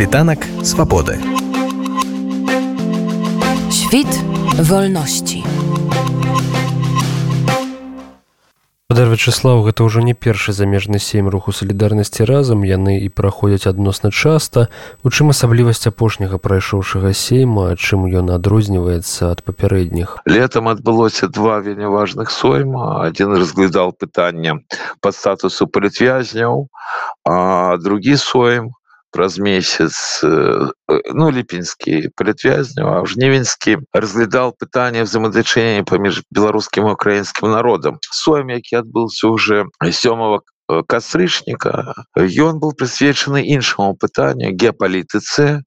Світанак свабоды. Świt wolności. Падар Вячеслаў гэта ўжо не першы замежны сем руху салідарнасці разам яны і праходзяць адносна часта у чым асаблівасць апошняга прайшоўшага сейма чым ён адрозніваецца ад папярэдніх летом адбылося два вельмі важных сойма один разглядал пытанне по статусу палітвязняў а другі соем праз месяц ну ліпеньскі палітвязняў а жнівеньскі разглядал пытанне взаимодачэння паміж беларускім украінскім народам соем які адбыўся уже сёмого кастрычніка ён был прысвечаны іншаму пытанню геапалітыцы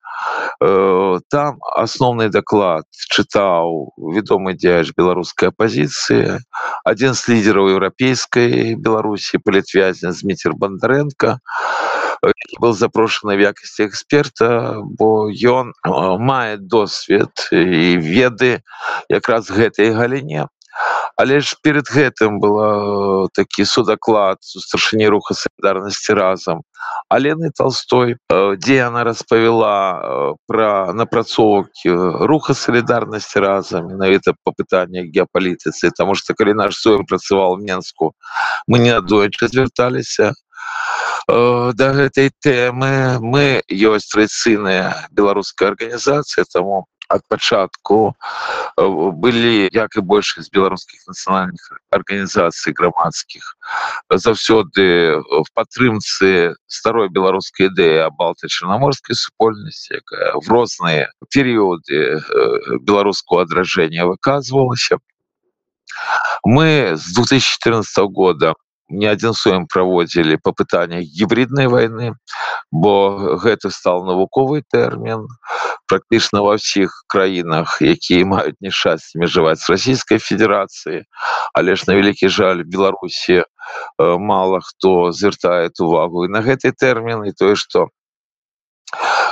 там асноўны даклад чытаў вядомы дзяж беларускай апозіцыі адзін з лідераў еўрапейскай беларусі палітвязня зміцер бандарэнка был запрошаны в якасці эксперта бо ён мае досвед і веды якраз гэтай галіне. Але ж перед гэтым было такі судаклад у старшыні руха салідарнасці разам алены толстой. Дзе яна распавяла пра напрацоўкі руха салідарнасці разам менавіта па пытаннях геапалітыцы. Таму што калі наш сой працаваў менску мы не адойчы звярталіся да гэтай тэмы мы ёсць традыцыйная беларуская арганізацыя таму ад пачатку былі як і большасць беларускіх нацыянальных арганізацый грамадскіх заўсёды в падтрымцы старой беларускай ідэі балты чарнаморскай супольнасці якая в розныя перыёды беларуского адражэння выказвалася мы з 2014 года не адзін суем праводзілі па пытаннях гібриднай войны бо гэта стал навуковы тэрмін практычна ва ўсіх краінах якія маюць нешчасце межаваць з расійскай федерацыі але ж на вялікі жаль беларусі мало хто звяртает увагу і на гэты тэрмін і тое что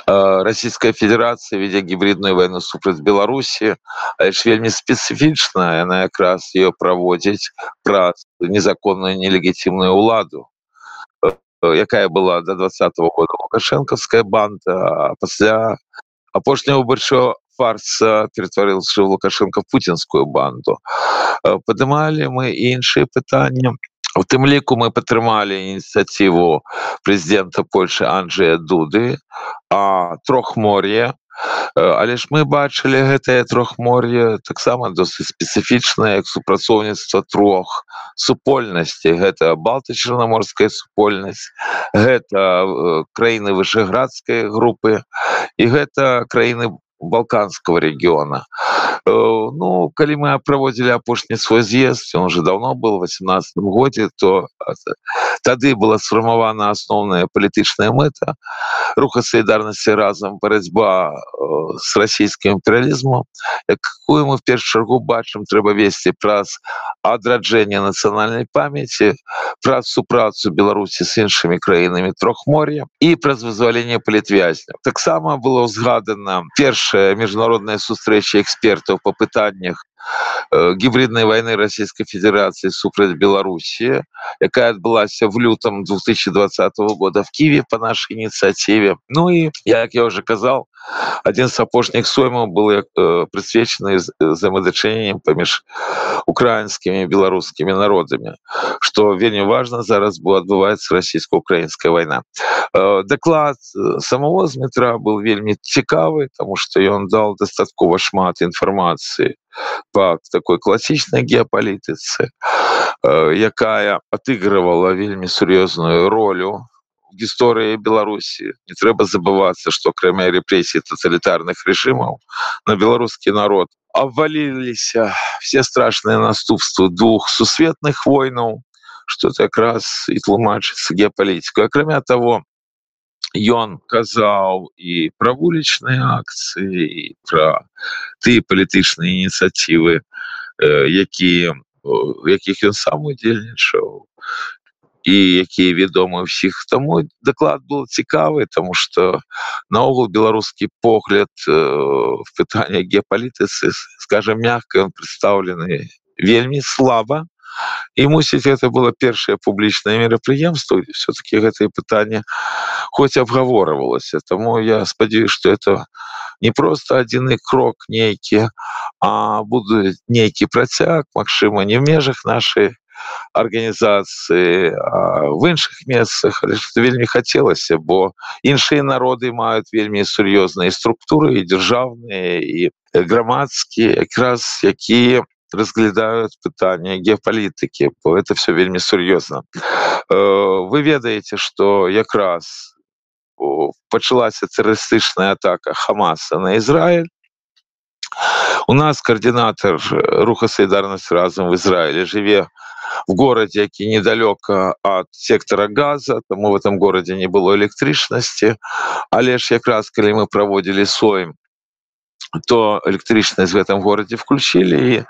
Расійская федерацыя вядзе гібридную войну супраць беларусі ж вельмі спецыфічна яна якраз ее праводзіць праз незаконную нелегітимную ўладу якая была до двадцатого года лукашэнкаўская банда пасля апошняго большого фарса перетварился в лукашенко путинскую банду падымалі мы іншыя пытанні у тым ліку мы падтрымалі ініцыятыву прэзідэнта польши анджея дуды а трохмор'е. Але ж мы бачылі гэтае трохмор'е таксама досыць спецыфічнае як супрацоўніцтва трох супольнасці. Гэта балты чарнаморская супольнасць гэта краіны вышэградскай групы і гэта краіны балканского региона. Ну калі мы праводзілі апошні свой з'езд он уже давно был восемнадцать годзе то тады была сфармавана асноўная палітычная мэта руха солідарнасці разам барацьба с расійскім імперыялізму якую мы в першую чаргу бачым трэба весці праз адраджэнне нацыянальнай памяці праз супрацу беларусі с іншымі краінамі трохмор'я і праз вызваленне палітвязня таксама было ўзгадана першая міжнародная сустрэча экспертаў по пытаннях гібриднай войны Российской Федерации супраць Белоруссии, якая адбылася в лютом 2020 года в Киеве по нашей инициативе. Ну и, як я уже казал, один з апошніх соймаў был э, прысвечаны взаимодачэннем паміж украінскімі беларускімі народамі что вельмі важно зараз было адбываецца расійско-украінская война э, доклад самого з метра был вельмі цікавы тому что ён дал дастаткова шмат інфармацыі по такой класічнай геапалітыцы э, якая отыгрывала вельмі сур'ёзную ролю гісторыі беларусі не трэба забывацца что акрамя рэпрессий тоталітарных режимаў на беларускі народ обваліліся все страшныя наступствы двух сусветных войнаў что якраз і тлумачыцца геапалітику акрамя того ён казаў і пра вулічныя акцыі пра тыя палітычныя ініцыятывы якія якіх ён сам удзельнічаў і якія вядомы ўсіх таму даклад был цікавы тому что наогул беларускі погляд в пытанне геапалітыцы скажем мягко ён представлены вельмі слабо і мусіць это было першае публічнае мерапрыемство все-таки гэтае пытанне хоць абгаворвалася. Тому я спадзяюсь что это не просто адзіны крок нейкі а буду нейкі працяг Мачыма не в межах нашай арганізацыі в іншых месцах вельмі хацелася бо іншыя народы маюць вельмі сур'ёзныя структуры і дзяржаўныя і грамадскія якраз якія разглядаюць пытанне геапалітыкі бо это все вельмі сур'ёзна вы ведаеце что якраз пачалася тэрарыстычная атака хамаса на Ізраиль у нас координатор руха солідарнасць разом в Ізраиле жыве в городе які недалёка от сектора газа тому в этом городе не было электрычнасці але ж якраз калі мы проводили соем то электрычнасць в этом городе включили і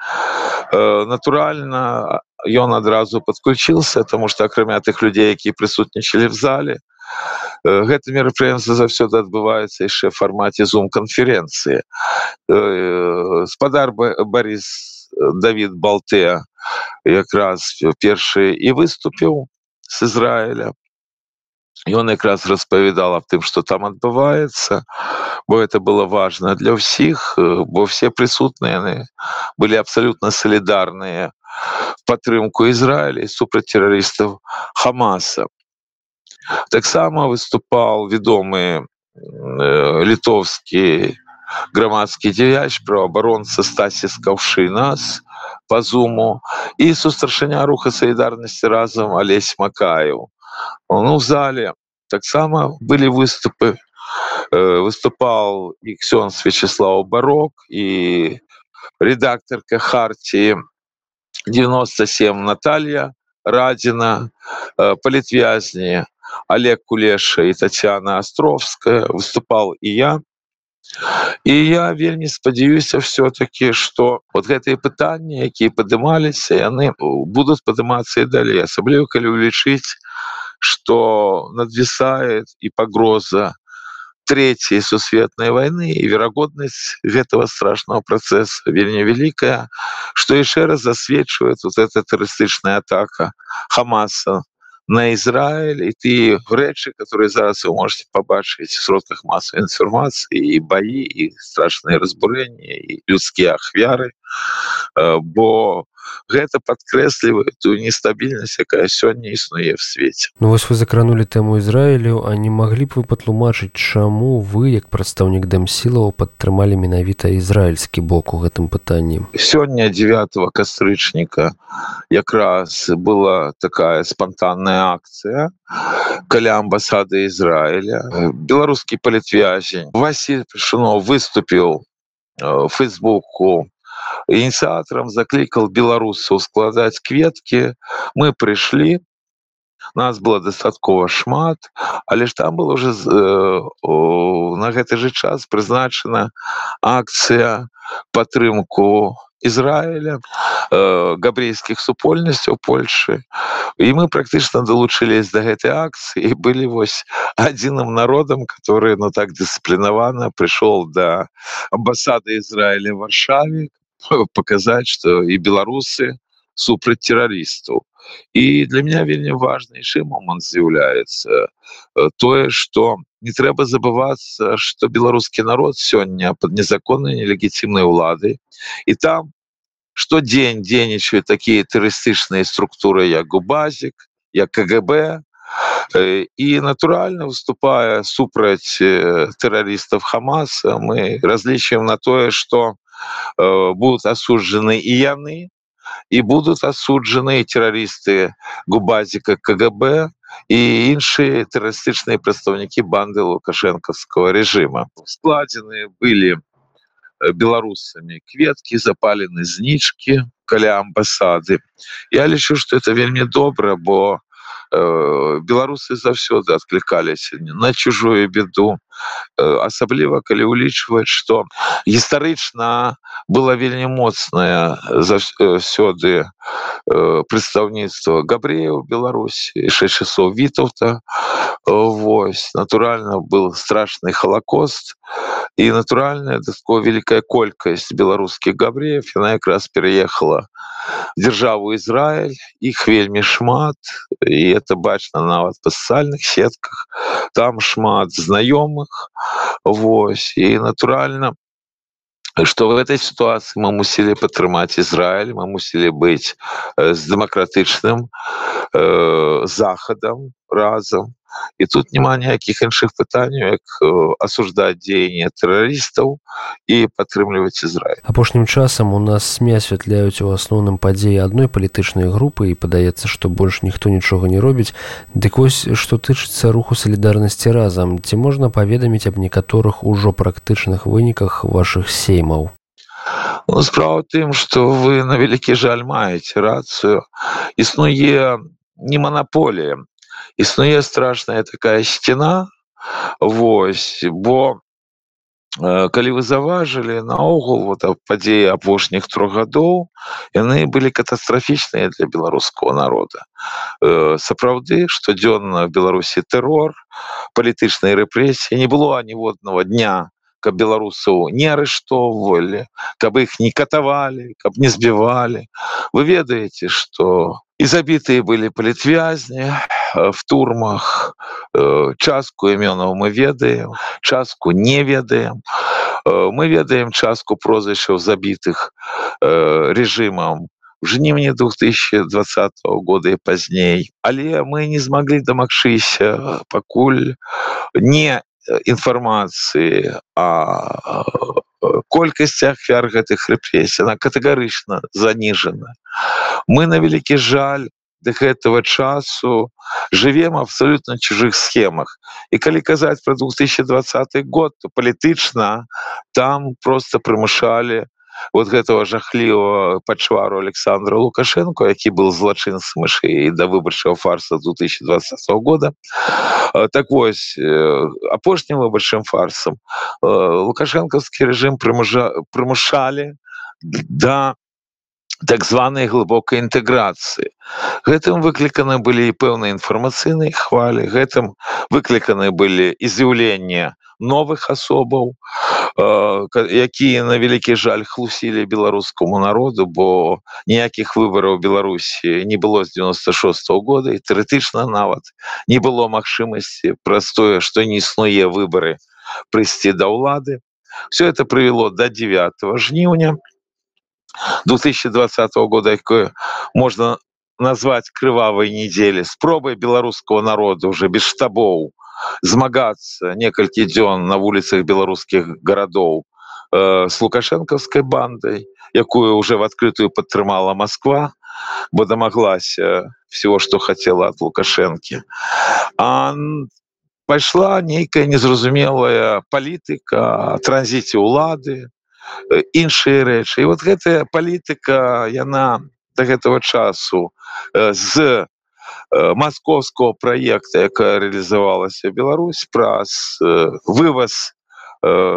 э, натуральна ён адразу подключился тому что акрамя тых людзей які прысутнічалі в зале э, гэта мерапрыемства заўсёды адбываецца яшчэ фармаце зум канференцыі э, спадар Борис Давид балте якраз першы і выступіў с Ізраіля. Ён якраз распавядал аб тым что там адбываецца бо это было важно для ўсіх бо все прысутныя яны былі абсолютно солідарныя падтрымку Ізраіля супраць тэрарыстаў хамаса таксама выступал вядомы літовскі грамадскі дзеяч праваабаронца стасіс каўшы нас по зуму і сустрашаня руха солідарнасці разам алесь макаев ну в зале таксама былі выступы выступал і ксёнс вячеслав барок і редакторка хартии 97 Наталья радина палітвязні олег кулеша і татьяна островская выступал і я. І я вельмі спадзяюся все-таки что вот гэтые пытанні якія падымаліся яны будуць падымацца і далей асабліва калі улічыць что надвисает и погроза третьей сусветной войны и верагодность этого страшного процесса вельмі великая что еще раз засвечивает вот эта террористычная атака хамаса на Израиль и ты рэчы которые зараз вы можете побачыць в сродках массовой информации и бои и страшные разбурения и людские ахвяры бо гэта подкрэслівае ту нестабільнасць якая сёння існуе в свеце. Ну вось вы закранули тэму Ізраілю а не маглі б вы патлумачыць чаму вы як прадстаўнік дэмсілаў падтрымалі менавіта ізраільскі бок у гэтым пытанні? Сёння 9 кастрычніка якраз была такая спонтанная акцыя каля амбасады Ізраіля. Беларускі палітвязень Василь пішунов выступіў фейсбуку ініцыятарам заклікал беларусаў складаць кветкі мы прыйшлі нас было дастаткова шмат але ж там было уже э, на гэты же час прызначана акцыя падтрымку Ізраіля э, габрейскіх супольнасцяў Польшы і мы практычна далучылись до гэтай акцыі былі вось адзіным народам который ну так дысцыплінавана прыйшоў да амбасады Ізраіля варшаве показать что и беларусы супраць террористаў і для меня вельмі важнейшы момант з'яўляецца тое что не трэба забывацца что беларускі народ сёння под незаконной нелегітимной улады і там что дзень дзейнічаюць такія тэрарыстычныя структуры як губазик як кгб і натуральна выступая супраць тэрарыстаў хамаса мы разлічваем на тое что Э, будут осуждены и яны и будут осуджены террористы губазика кгб и іншие террористычные представники банды лукашенковского режима. Складены были э, белорусами кветки запалены знички каля амбасады. Я лічу что это вельмі добра бо э, беларусы заўсёды откликались на чужую беду асабліва калі ўлічваць што гістарычна была вельмі моцная заўсёды прадстаўніцтва габреяў беларусі шэсць часоў вітаўта Вось натуральна был страшны холокост. І натуральная такое великкая колькасць беларускіх габреев яна якраз переехала державу Ізраиль іх вельмі шмат. І это бачна нават па социальных сетках. Там шмат знаёмых Вось і натуральна что в этой ситуации мы мусілі падтрымаць Ізраиль мы мусілі быць з э, дэмакратычным э, захадам разам і тут няма ніякіх іншых пытанняў як асуждаць дзеянне тэрарыстаў і падтрымліваць Ізраиль апошнім часам у нас сме асвятляюць у асноўным падзеі адной палітычнай групы і падаецца што больш ніхто нічога не робіць дык вось што тычыцца руху салідарнасці разам ці можна паведаміць аб некаторых ужо практычных выніках ваших сеймаў ну, справа тым что вы на вялікі жаль маеце рацыю існуе не манаполія існуе страшная такая сцена Вось бо э, калі вы заважылі наогул вот падзеі апошніх трох гадоў яны былі катастрафічныя для беларускаго народа. Э, сапраўды штодзённа в беларусі тэрор палітычнай рэпрэсіі не было аніводнага дня каб беларусаў не арыштоўвалі каб іх не катавалі каб не збівалі. Вы ведаеце что і забітыя былі палітвязні в турмах частку імёнаў мы ведаем частку не ведаем. Мы ведаем частку прозвішчаў забітых режимам жнівні 2020 года і пазней але мы не змаглі дамагчыся пакуль не інфармацыі а колькасць ахвяр гэтых рэпрэсій она катэгарычна заніжана мы на вялікі жаль до гэтага часу жывем абсолютно чужых схемах. І калі казаць про 2020 год то палітычна там просто прымушалі вот гэтага жахлівого пачвару александра лукашенко які был злачын смышы да выбарчаго фарса 2020 года. Так вось апошнім выбарчым фарсам лукашэнкаўскі режим прымужа прымушалі да так званой глыбокай інтэграцыі гэтым выкліканы былі і пэўныя інфармацыйныя хвалі гэтым выкліканы былі і з'яўлення новых асобаў якія на вялікі жаль хлусілі беларускаму народу бо ніякіх выбараў беларусі не было з 96 -го года і тэоретычна нават не было магчымасці праз тое што не існуе выбары прыйсці да ўлады. Все это прывяло до 9 жніўня 2020 года якое можна назвать крывавай недзелі спробай беларускаго народа уже без штабоў змагацца некалькі дзён на вуліцах беларускіх гарадоў э, с лукашэнкаўскай бандай якую уже в адкрытую падтрымала москва бо дамаглася всего что хотела от лукашэнкі. А пайшла нейкая незразумелая палітыка транзіце улады іншыя рэчы. І вот гэтая палітыка яна до гэтага часу з московского проекта якая реалізавалася Беларусь праз вывоз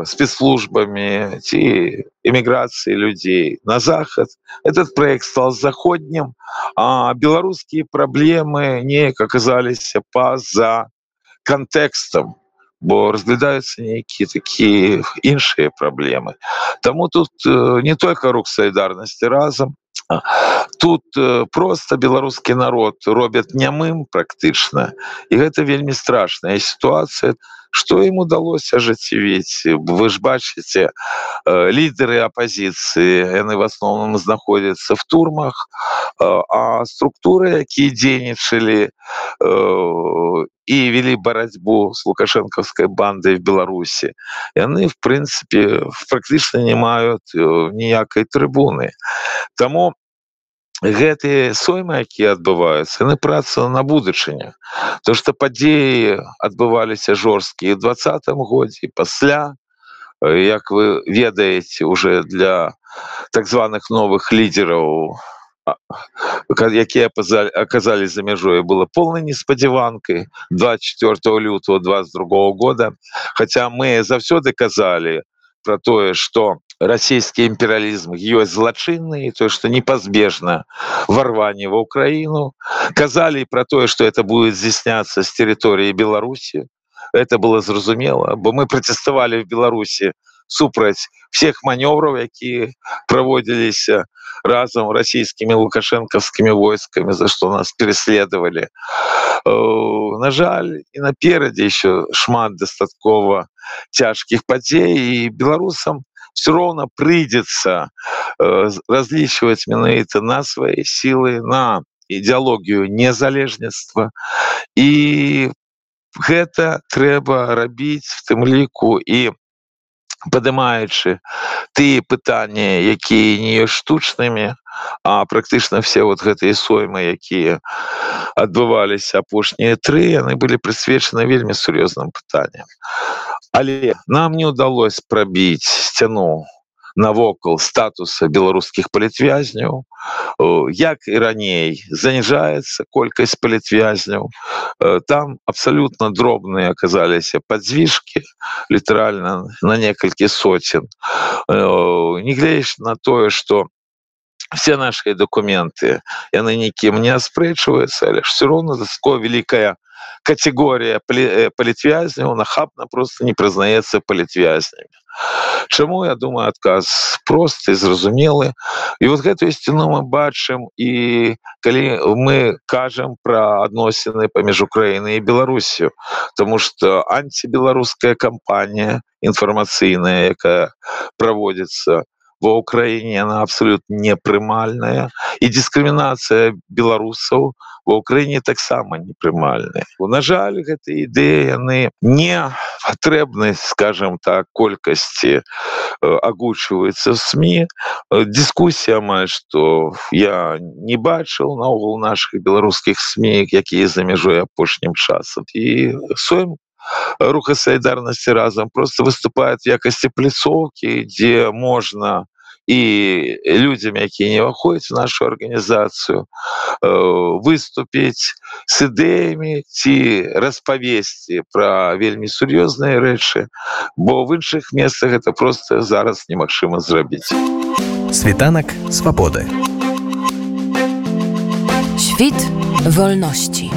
спецслужбами ці эміграцыі людзей на захад этот проект стал заходнім а беларускія праблемы неяк аказаліся па-за контекстом бо разглядаюцца нейкія такія іншыя праблемы Таму тут э, не только рук солідарнасці разам тут э, просто беларускі народ робят нямым практычна і гэта вельмі страшная сітуацыя что ім удалося ажыццявіць вы ж бачыце э, лідеры апозіцыі яны в асноўным знаходзяцца в турмах э, а структуры якія дзейнічалі і вялі барацьбу с лукашэнкаўскай бандай в беларусі яны в прынцыпе практычна не маюць ніякай трыбуны. Таму гэтыя соймы якія адбываюцца яны праца на будучыню. То што падзеі адбываліся жорсткія двадцатым годзе пасля як вы ведаеце уже для так званых новых лідераў якія оказались за мяжой было полной неспадзяванкой 24 лютого 22 года. Хотя мы заўсёды казали про тое что расійскі імперыялізм ёсць злачынны то что непазбежна ворванне в украину. Казалі про тое что это будет здзяйсняться с территории беларусі это было зразумела бо мы протестовали в беларусі супраць всех маневров якія проводзіліся разом расійскімі лукашэнкаўскімі войсками за что нас переследовали. На жаль і наперадзе еще шмат дастаткова цяжкіх падзей і беларусам все роўно прыйдзецца разлічваць менавіта на свае сілы на ідэалогію незалежніцтва і гэта трэба рабіць в тым ліку і падымаючы тыя пытанні якія не штучнымі а практычна все вот гэтыя соймы якія адбываліся апошнія тры яны былі прысвечаны вельмі сур'ёзным пытанням. Але нам не удалось прабіць сцяну навокал статуса беларускіх палітвязняў як і раней заніжаецца колькасць палітвязняў там абсалютна дробныя аказаліся падзвіжкі літаральна на некалькі соцен негледзяч на тое что все наши документы яны нікім не аспрэчваюцца але ж все роўно заско великкая категория палітвязняў нахабна просто не прызнаецца палітвязнямі Чаму я думаю адказ просты зразумелы і вот гэтую сцяну мы бачым і калі мы кажам пра адносіны паміж Украінай і Беларусю тому что антибеларуская кампанія інфармацыйная якая праводзіцца ва ўкраіне она абсолютно непрымальная і дыскрымінацыя беларусаў ва ўкраіне таксама непрымальная на жаль гэта ідэі яны не патрэбны скажем так колькасці агучваецца сМ дыскусія амаль што я не бачыў наогул наших беларускіх сМ якія за мяжой апошнім часам і сойм руха солідарнасці разам просто выступают в якасці пляцоўкі дзе можна і людзям якія не ўваходзяць в нашу арганізацыю выступіць с ідэямі ці распавесці пра вельмі сур'ёзныя рэчы бо в іншых месцах это просто зараз немагчыма зрабіць світанак свабоды Świt wolności.